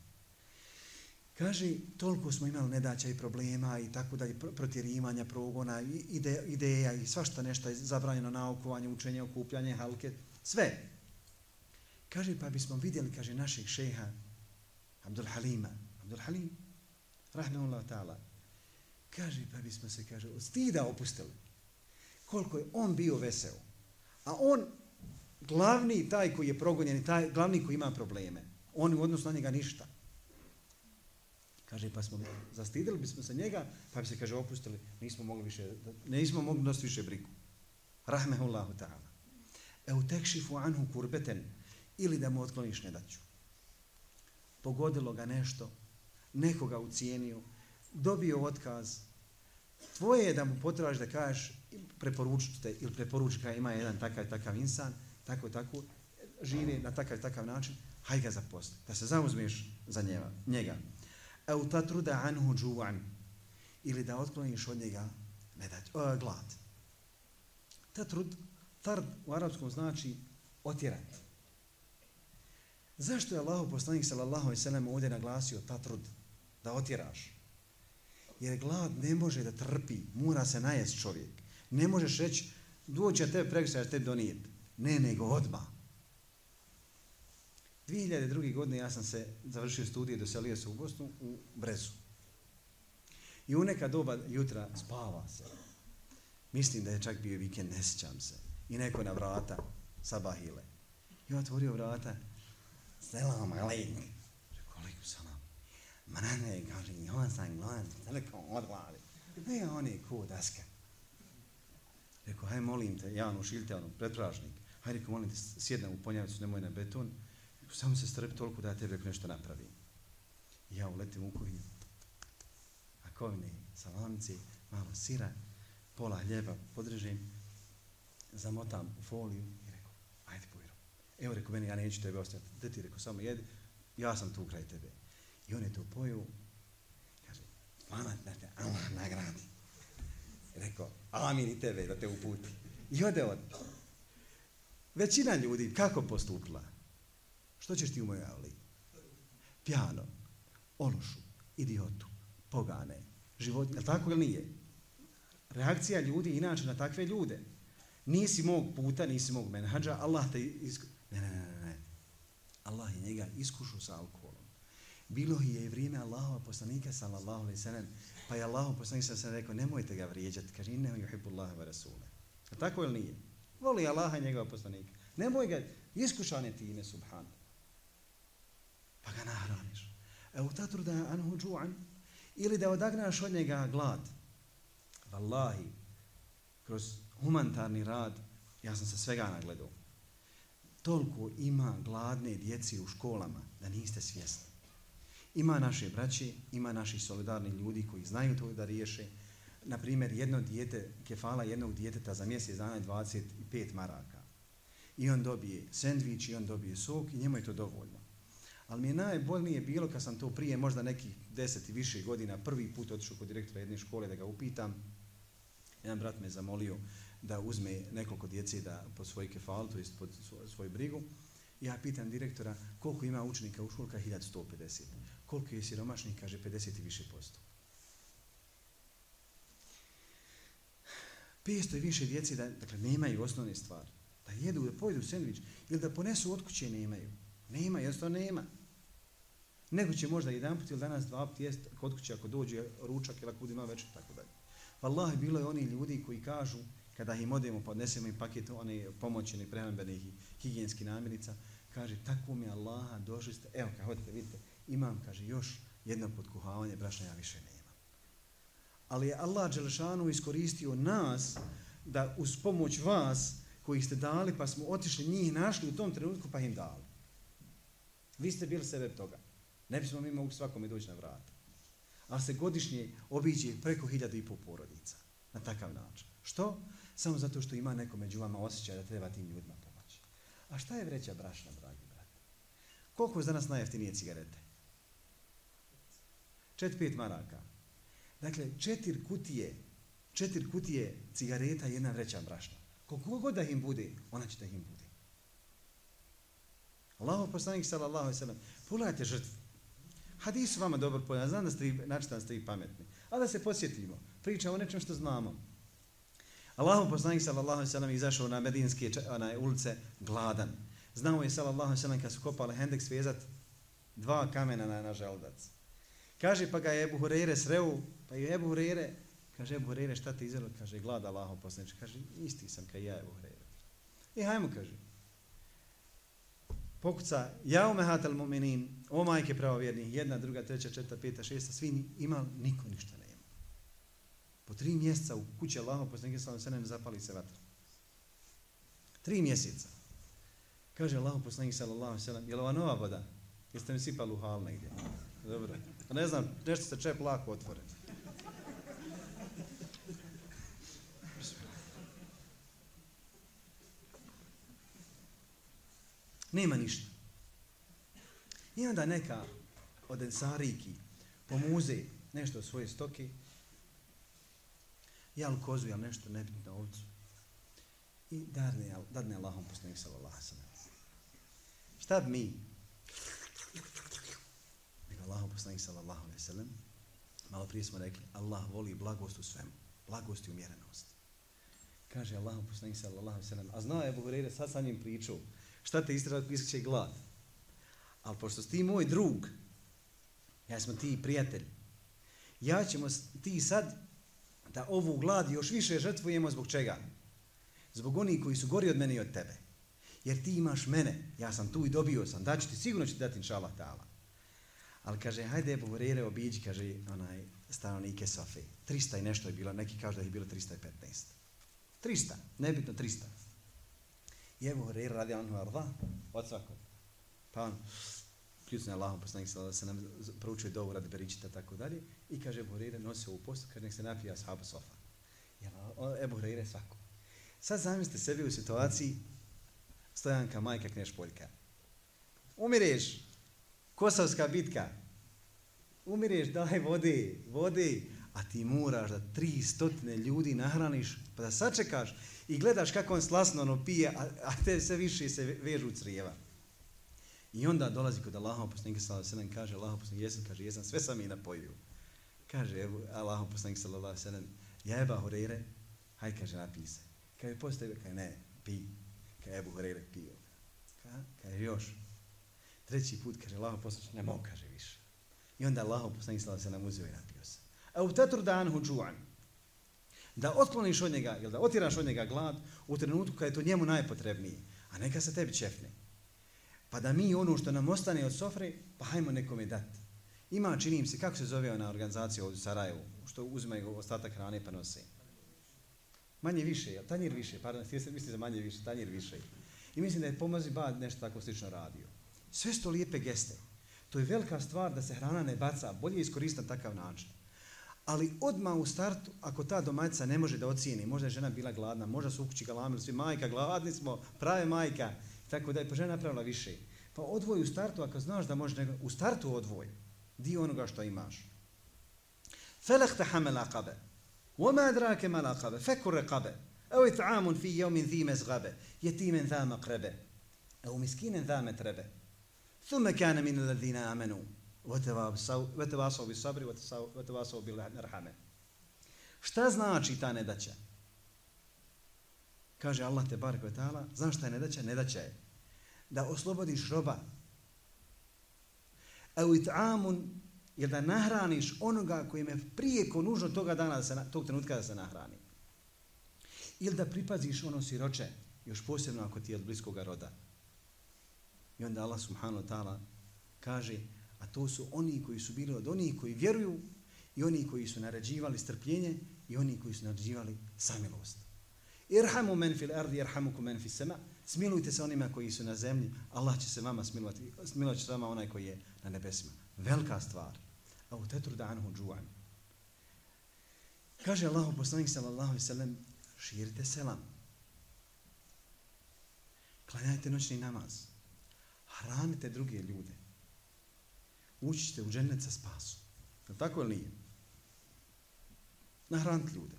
[SPEAKER 1] Kaže, toliko smo imali nedaća i problema i tako dalje, protjerivanja, progona, ide, ideja i svašta nešto je zabranjeno naukovanje, učenje, okupljanje, halke, sve. Kaže, pa bismo vidjeli, kaže, našeg šeha, Abdul Halima, Abdul Halim, rahmanullah ta'ala, kaže, pa bismo se, kaže, od stida opustili. Koliko je on bio veseo. A on, glavni taj koji je progonjen, taj glavni koji ima probleme. On u odnosu na njega ništa. Kaže, pa smo zastidili bismo se njega, pa bi se, kaže, opustili, nismo mogli više, nismo mogli nositi više brigu. Rahmehullahu ta'ala. Eu tekšifu anhu kurbeten, ili da mu otkloniš nedaću. Pogodilo ga nešto, nekoga ucijenio, dobio otkaz, tvoje je da mu potraži da kažeš, preporučite ili preporuči kada ima jedan takav takav insan, tako tako, živi na takav takav način, haj ga zaposli, da se zauzmeš za njega. njega au tatruda anhu ju'an ili da otkloniš od njega ne o, glad. Tatrud, tard u arapskom znači otjerat. Zašto je Allah poslanik sallallahu alejhi ve sellem ovdje naglasio tatrud da otjeraš? Jer glad ne može da trpi, mora se najest čovjek. Ne možeš reći dođe te prekršaj te donijet. Ne, nego odmah. 2002. godine ja sam se završio studije, doselio se u Bosnu, u Brezu. I u neka doba jutra spava se. Mislim da je čak bio vikend, ne sjećam se. I neko na vrata, sabahile. I otvorio vrata, selam alik. Rekao, aliku salam. Mrane, kaže, ja sam glas, teleko odglavi. Ne, on je ko daska. Rekao, haj molim te, Janu, šilte ono, pretražnik. Haj, rekao, molim te, sjedna u ponjavicu, nemoj na beton samo se strpi toliko da ja tebe nešto napravim. I ja uletim u kuhinju. A kovine, salamci, malo sira, pola hljeba, podržim, zamotam u foliju i rekao, ajde pojero. Evo rekao meni, ja neću tebe ostati. Da ti rekao, samo jedi, ja sam tu kraj tebe. I on je to pojio, kaže, hvala, da te Allah nagradi. Rekao, amin i tebe da te uputi. I ode od. Većina ljudi, kako postupila? Što ćeš ti u mojoj avli? Pjano, ološu, idiotu, pogane, život, je tako ili nije? Reakcija ljudi inače na takve ljude. Nisi mog puta, nisi mog menhađa, Allah te isku... Ne, ne, ne, ne. Allah je njega iskušao sa alkoholom. Bilo je i vrijeme Allahova poslanika, sallallahu alaihi sallam, pa je Allahov poslanik sallam rekao, nemojte ga vrijeđati, kaže, inne yuhibbu Allaha wa rasule. A tako ili nije? Voli Allaha i njegova poslanika. Nemoj ga, iskušan je time, subhan. pa ga nahraniš. E u tatru da anhu džu'an, ili da odagnaš od njega glad. Wallahi, kroz humanitarni rad, ja sam se svega nagledao, toliko ima gladne djeci u školama da niste svjesni. Ima naše braće, ima naši solidarni ljudi koji znaju to da riješe. Naprimjer, jedno dijete, kefala jednog djeteta za mjesec dana je 25 maraka. I on dobije sendvič i on dobije sok i njemu je to dovoljno. Ali mi je najbolnije bilo kad sam to prije možda nekih deset i više godina prvi put otišao kod direktora jedne škole da ga upitam. Jedan brat me zamolio da uzme nekoliko djece da pod svoj kefal, to jest pod svoju brigu. Ja pitam direktora koliko ima učenika u školka, 1150. Koliko je siromašnih, kaže 50 i više posto. 500 i više djeci da dakle, nemaju osnovne stvari. Da jedu, da pojedu sandvič ili da ponesu od kuće nemaju. Nema, jednostavno nema. Nego će možda jedan put ili danas dva put jest kod kuće ako dođe ručak ili ako bude malo večer, tako dalje. Wallahi, bilo je oni ljudi koji kažu, kada im odemo, podnesemo im paket one pomoćene prehrambene i higijenski namirnica, kaže, tako mi Allaha, došli ste, evo, kad hodite, vidite, imam, kaže, još jedno podkuhavanje, brašna, ja više nema. Ali je Allah Đelešanu iskoristio nas da uz pomoć vas koji ste dali, pa smo otišli njih našli u tom trenutku, pa im dali. Vi ste bili sebe toga. Ne bismo mi mogli svakome doći na vrata. Ali se godišnje obiđe preko hiljadu i pol porodica. Na takav način. Što? Samo zato što ima neko među vama osjećaj da treba tim ljudima pomoći. A šta je vreća brašna, dragi brat? Koliko je za nas najjeftinije cigarete? Čet pet maraka. Dakle, četiri kutije, četiri kutije cigareta i jedna vreća brašna. Koliko god da im bude, ona će da im bude. Allahu poslanik sallallahu alejhi ve sellem, pogledajte žrtvu. hadis vama dobro poznat, znam da ste vi, znači ste i pametni. Ali da se podsjetimo, pričamo o nečem što znamo. Allahu poslanik sallallahu alejhi ve sellem izašao na medinske onaj ulice gladan. Znao je sallallahu alejhi ve sellem kad su kopali hendek svezat dva kamena na, na želudac. Kaže pa ga je Ebu Hureyre sreo, pa je Ebu Hureyre, kaže Ebu Hureyre šta ti izelo? Kaže glad Allaho poslanik. Kaže isti sam kao ja Ebu Hureyre. I hajmo kaže. Pokuca, ja umehatal mu'minin, o majke pravovjernih, jedna, druga, treća, četvrta, peta, šesta, svi imali, niko ništa nema. Po tri mjeseca u kući Allaho poslanike sallam se ne zapali se vatra. Tri mjeseca. Kaže Allaho poslanike sallallahu sallam, je li ova nova voda? Jeste mi sipali u hal negdje? Dobro. A ne znam, nešto se čep lako otvore. Nema ništa. I onda neka od ensariki pomuze nešto od svoje stoke, jel kozu, jel nešto nebitno ovcu, i darne, dadne Allahom poslanik sallallahu sallam. Šta bi mi? Allah poslanik sallallahu sallam, malo prije smo rekli, Allah voli blagost u svemu, blagost i umjerenost. Kaže Allahu poslanik sallallahu sallam, a znao je Ebu Hureyre, sad sa njim pričao, šta te istrada ako iskače glad. Ali pošto si ti moj drug, ja smo ti prijatelj, ja ćemo ti sad da ovu glad još više žrtvujemo zbog čega? Zbog onih koji su gori od mene i od tebe. Jer ti imaš mene, ja sam tu i dobio sam, da ću ti, sigurno ću ti dati inšalah ta'ala. Ali kaže, hajde Ebu Hurere obiđi, kaže onaj stanovnike Safe. 300 i nešto je bilo, neki kažu da je bilo 315. 300, nebitno 300. I Ebu Hureyre radi anhu arda, od svakog. Pa on, kljucne Allahom poslanik da se nam proučuje dovu radi beričita, tako dalje. I kaže Ebu Hureyre, nosi ovu postu, kaže nek se napija ashabu sofa. Ja, Ebu Hureyre svako. Sad zamislite sebi u situaciji stojanka majka knješ Poljka. Umireš, kosovska bitka. Umireš, daj vode, vode, a ti moraš da tri stotine ljudi nahraniš, pa da sačekaš i gledaš kako on slasno ono pije, a, a te sve više se vežu crijeva. I onda dolazi kod Allaha poslanika sallallahu alejhi ve kaže Allaha poslanik jesam kaže jesam sve sam i napojio. Kaže evo Allaha poslanik sallallahu alejhi ve sellem ja Eba Hurajre haj kaže napij se. Kaže postavi kaže ne pi. Kaže Ebu Hurajre pio. Ka, kaže još. Treći put kaže Allaho poslanik ne mogu kaže više. I onda Allaho poslanik sallallahu se ve uzeo i napio se. A u tetru danhu džu'an da otkloniš od njega ili da otiraš od njega glad u trenutku kada je to njemu najpotrebnije, a neka se tebi čefne. Pa da mi ono što nam ostane od sofre, pa hajmo nekome dati. Ima, činim se, kako se zove ona organizacija ovdje u Sarajevu, što uzimaju ostatak hrane pa nose. Manje više, jel? Tanjir više, pardon, htio se misli za manje više, tanjir više. I mislim da je pomozi ba nešto tako slično radio. Sve sto lijepe geste. To je velika stvar da se hrana ne baca, bolje iskoristiti na takav način. Ali odma u startu, ako ta domaćica ne može da ocijeni, možda je žena bila gladna, možda su u kući galamili, svi majka, gladni smo, prave majka, tako da je pa žena napravila više. Pa odvoj u startu, ako znaš da može, nego, u startu odvoj, dio onoga što imaš. Felehte hamel akabe, وما أدراك ما العقبة فك الرقبة أو إطعام في يوم ذي مزغبة يتيم ذا مقربة أو مسكين ذا متربة ثم كان من الذين آمنوا وتواصوا بالصبر وتواصوا بالرحمه Šta znači ta nedaća? Kaže Allah te barek ve taala, znaš šta je nedaća? Nedaća je da oslobodiš roba. Au it'amun je da nahraniš onoga koji je prije ko nužno toga dana da se, tog trenutka da se nahrani. Ili da pripaziš ono siroče, još posebno ako ti je od bliskog roda. I onda Allah subhanahu wa ta'ala kaže A to su oni koji su bili od onih koji vjeruju i oni koji su naređivali strpljenje i oni koji su naređivali samilost. Irhamu men fil ardi, irhamuku men fil sema. Smilujte se onima koji su na zemlji, Allah će se vama smilovati, smilovat će se vama onaj koji je na nebesima. Velika stvar. A u tetru danhu džuan. Kaže Allah poslanik sallallahu alaihi sallam, širite selam. Klanjajte noćni namaz. Hranite druge ljude ući ćete u džennet sa spasom. Je tako ili nije? Nahranite ljude.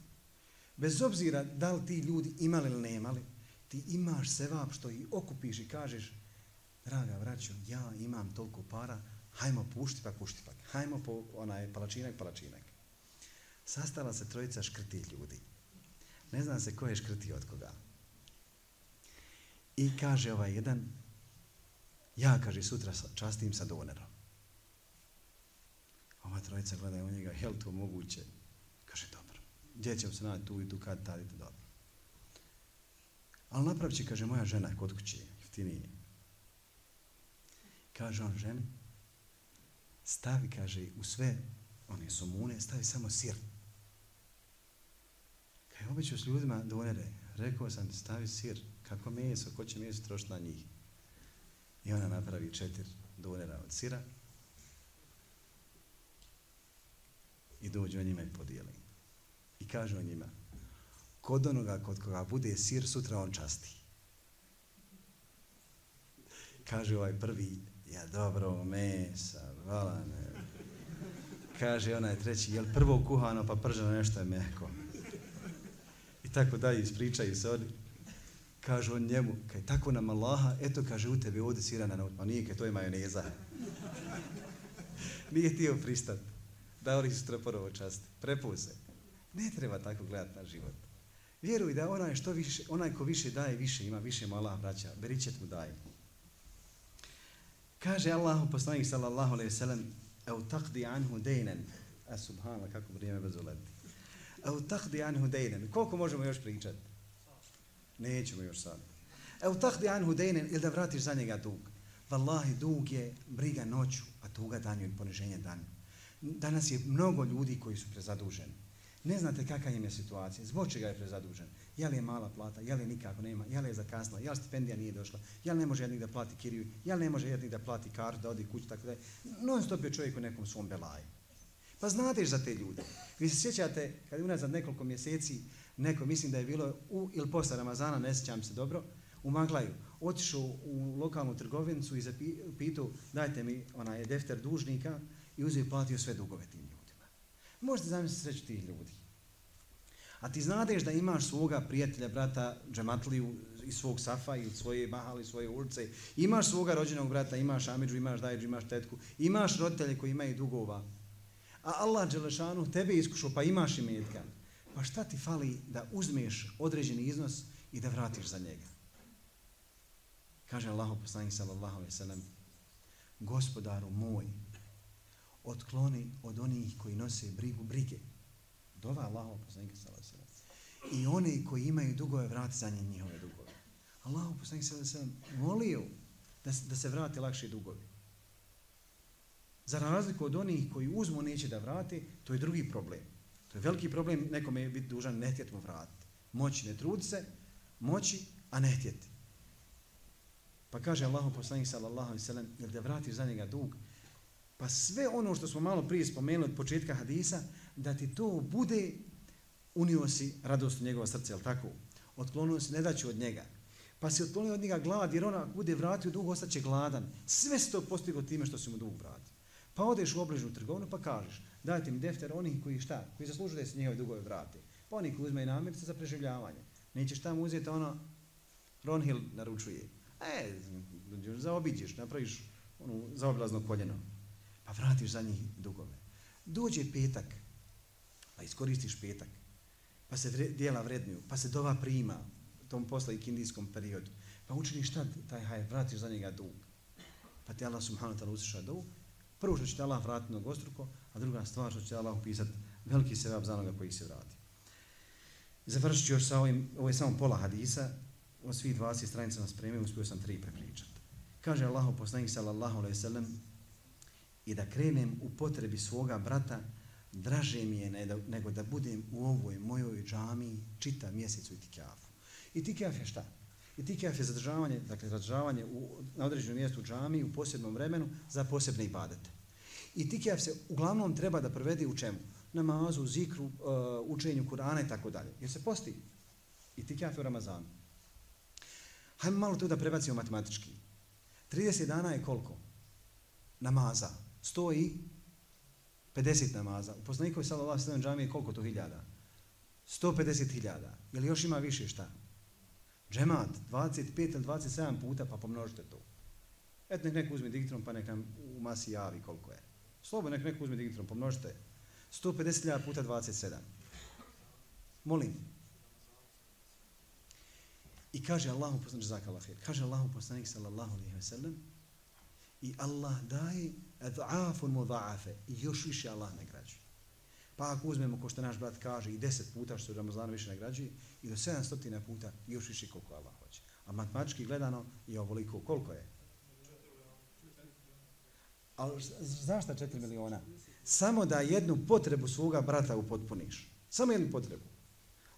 [SPEAKER 1] Bez obzira da li ti ljudi imali ili nemali, ti imaš sevap što ih okupiš i kažeš draga vraćo, ja imam toliko para, Hajmo pušti pa pušti pa. Hajmo po onaj palačinak, palačinak. Sastala se trojica škrti ljudi. Ne zna se ko je škrti od koga. I kaže ovaj jedan, ja, kaže, sutra častim sa donerom. Ova trojica gledaju u njega, je li to moguće? Kaže, dobro. Gdje ćemo se naći tu i tu kad tadite dobro. Ali napravit će, kaže, moja žena kod kuće, jeftinije. Kaže on ženi, stavi, kaže, u sve one somune, stavi samo sir. Kaj običu s ljudima donere, rekao sam, stavi sir, kako meso, ko će meso trošiti na njih. I ona napravi četiri donera od sira i dođu o njima i podijeli. I kažu o njima, kod onoga kod koga bude sir, sutra on časti. Kaže ovaj prvi, ja dobro, mesa, vala ne. Kaže onaj treći, jel prvo kuhano pa prženo nešto je mehko. I tako dalje, ispričaju se oni. Kaže on njemu, kaj tako nam Allaha, eto kaže u tebi ovdje sirana na naut, pa nije kaj to je majoneza. nije tio pristat. Dao li su troporovo čast. Prepuze. Ne treba tako gledati na život. Vjeruj da onaj, što više, onaj ko više daje, više ima, više mu Allah vraća. Beričet mu daje. Kaže Allahu poslanik sallallahu alejhi ve sellem: "Au taqdi anhu daynan." A subhanallah kako vrijeme brzo leti. Au taqdi anhu daynan. Koliko možemo još pričati? Nećemo još sad. Evo tahdi anhu daynan ili da vratiš za njega dug. Wallahi dug je briga noću, a tuga danju i poniženje danju. Danas je mnogo ljudi koji su prezaduženi. Ne znate kakva im je situacija, zbog čega je prezadužen. Je li je mala plata, je li nikako nema, je li je zakasnila, je li stipendija nije došla, je li ne može jednik da plati kiriju, je li ne može jednik da plati kartu, da odi kući, tako da je. Non stop je čovjek u nekom svom belaju. Pa znate za te ljude. Vi se sjećate, kad je unazad nekoliko mjeseci, neko, mislim da je bilo u ili posle Ramazana, ne sjećam se dobro, u Maglaju, otišao u lokalnu trgovincu i zapitao, dajte mi onaj defter dužnika i uzeo i platio sve dugove tim ljudima. Možete zamisliti sreću tih ljudi. A ti znadeš da imaš svoga prijatelja, brata, džematliju iz svog safa i svoje mahali, svoje ulice. Imaš svoga rođenog brata, imaš amidžu, imaš dajđu, imaš tetku. Imaš roditelje koji imaju dugova. A Allah Đelešanu tebe iskušao, pa imaš i metka. Pa šta ti fali da uzmeš određeni iznos i da vratiš za njega? Kaže Allah poslanik sallallahu alejhi ve sellem: gospodaru moj, otkloni od onih koji nose brigu brige. Dova Allahu poslanika sallallahu alejhi ve sellem. I oni koji imaju dugove vrati za njih njihove dugove. Allahu poslanik sallallahu alejhi ve sellem molio da da se vrati lakši dugovi. Za razliku od onih koji uzmu neće da vrate, to je drugi problem. To je veliki problem, nekome je biti dužan ne htjeti mu vratiti. Moći ne trudi se, moći, a ne htjeti. Pa kaže Allahu poslanik sallallahu alejhi ve sellem, jel da vratiš za njega dug, pa sve ono što smo malo prije spomenuli od početka hadisa, da ti to bude, unio si radost u njegovo srce, jel tako? Otklonio si nedaću od njega. Pa si otklonio od njega glad, jer ona bude vratio dug, ostaće gladan. Sve si to postigo time što si mu dug vratio. Pa odeš u obližnu trgovinu pa kažeš, dajte mi defter onih koji šta, koji zaslužuju da se njihove dugove vrate. Pa oni koji uzme i namirce za preživljavanje. Nećeš tamo uzeti ono, Ronhill naručuje. E, zaobiđeš, napraviš onu zaoblazno koljeno. Pa vratiš za njih dugove. Dođe petak, pa iskoristiš petak, pa se vre, dijela vrednuju, pa se dova prima tom posla i kindijskom periodu, pa učiniš šta taj haj, vratiš za njega dug. Pa te Allah subhanahu wa ta'ala usliša dug, prvo što će te Allah vratiti na gostruko, a druga stvar što će Allah upisati veliki sevap za onoga koji se vrati. Završit ću još sa ovim, ovo je samo pola hadisa, o svih 20 stranica nas spremio, uspio sam tri prepričati. Kaže Allah poslanik sallallahu alaihi sallam, i da krenem u potrebi svoga brata, draže mi je nego da budem u ovoj mojoj džami čita mjesec u I Itikjaf je šta? Itikjaf je zadržavanje, dakle zadržavanje u, na određenom mjestu džami u posebnom vremenu za posebne ibadete. Itikjaf se uglavnom treba da provede u čemu? Namazu, zikru, uh, učenju Kur'ana i tako dalje. Jer se posti i tikaf u Ramazanu. Hajmo malo to da prebacimo matematički. 30 dana je koliko? Namaza. 100 i 50 namaza. U poslanikovi sallallahu sallam džami je koliko to hiljada? 150 hiljada. Je li još ima više šta? Džemat, 25 ili 27 puta, pa pomnožite to. Eto, nek neko uzme digitron pa nek nam u masi javi koliko je. Slobodno nek neko uzme digitron, pomnožite. 150.000 puta 27. Molim. I kaže Allahu poslanik zakala khair. Kaže Allahu poslanik sallallahu alejhi ve sellem i Allah daje adhafun mudha'afe i još više Allah nagrađuje. Pa ako uzmemo ko što naš brat kaže i 10 puta što Ramazan više nagrađuje i do 700 puta još više koliko Allah hoće. A matematički gledano je ovoliko koliko je? Ali zašto 4 miliona? Samo da jednu potrebu svoga brata upotpuniš. Samo jednu potrebu.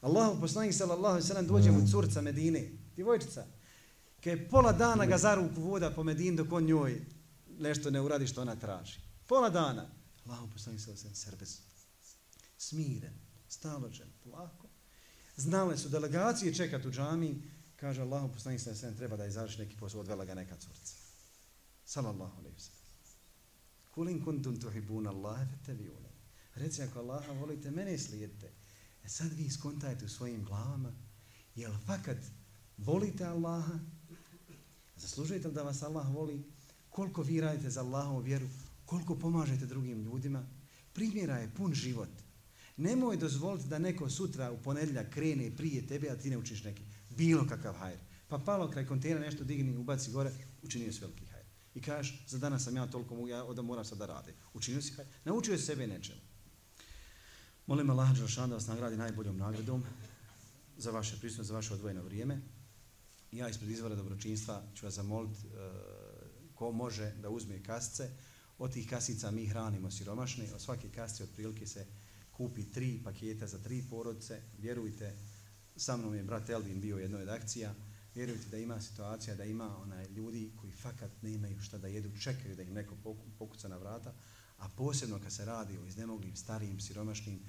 [SPEAKER 1] Allahu poslanik sallallahu alejhi ve sellem dođe mu curca Medine, djevojčica. Kad je pola dana ga za ruku voda po Medini dok on njoj nešto ne uradi što ona traži. Pola dana. Allahu poslanik sallallahu alejhi ve sellem. Smiren, staložen, polako. Znale su delegacije čekati u džami, kaže Allahu poslanik sallallahu alejhi treba da izađe neki posao, odvela ga neka curca. Sallallahu alejhi ve sellem. Kulin kuntum tuhibuna Allaha fattabi'uni. Reci ako Allaha volite, mene slijedite. E sad vi iskontajte u svojim glavama, jel fakat volite Allaha, zaslužujete da vas Allah voli, koliko vi radite za Allahovu vjeru, koliko pomažete drugim ljudima, primjera je pun život. Nemoj dozvoliti da neko sutra u ponedljak krene prije tebe, a ti ne učiš neki. Bilo kakav hajr. Pa palo kraj kontejnera nešto digni, ubaci gore, učinio si veliki hajr. I kažeš, za danas sam ja toliko mogu, ja da moram sad da rade. Učinio si hajr. Naučio si sebe nečemu. Molim Allah Đelšan da vas nagradi najboljom nagradom za vaše prisutnost, za vaše odvojeno vrijeme. Ja ispred izvora dobročinstva ću vas zamoliti uh, e, ko može da uzme kasce. Od tih kasica mi hranimo siromašne. Od svake kasce otprilike se kupi tri paketa za tri porodice. Vjerujte, sa mnom je brat Elvin bio u jednoj od akcija. Vjerujte da ima situacija da ima onaj ljudi koji fakat ne imaju šta da jedu, čekaju da im neko pokuca na vrata a posebno kad se radi o iznemoglim, starijim, siromašnim,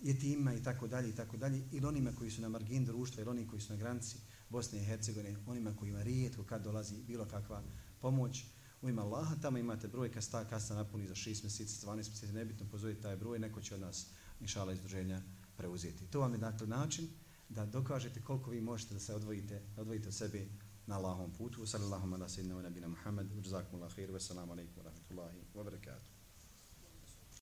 [SPEAKER 1] jetima i tako dalje i tako dalje, ili onima koji su na margin društva, ili oni koji su na granici Bosne i Hercegovine, onima kojima rijetko kad dolazi bilo kakva pomoć, u ima Allaha, tamo imate broj kad ta kasa napuni za 6 mjeseci, 12 mjeseci, nebitno pozovite taj broj, neko će od nas, inšala, izdruženja preuzeti. To vam je dakle način da dokažete koliko vi možete da se odvojite, odvojite od sebe na Allahom putu. Sallallahu ala sallam, nabina Muhammed. uđzakum Allah, khairu, wassalamu alaikum wa rahmatullahi wa barakatuh.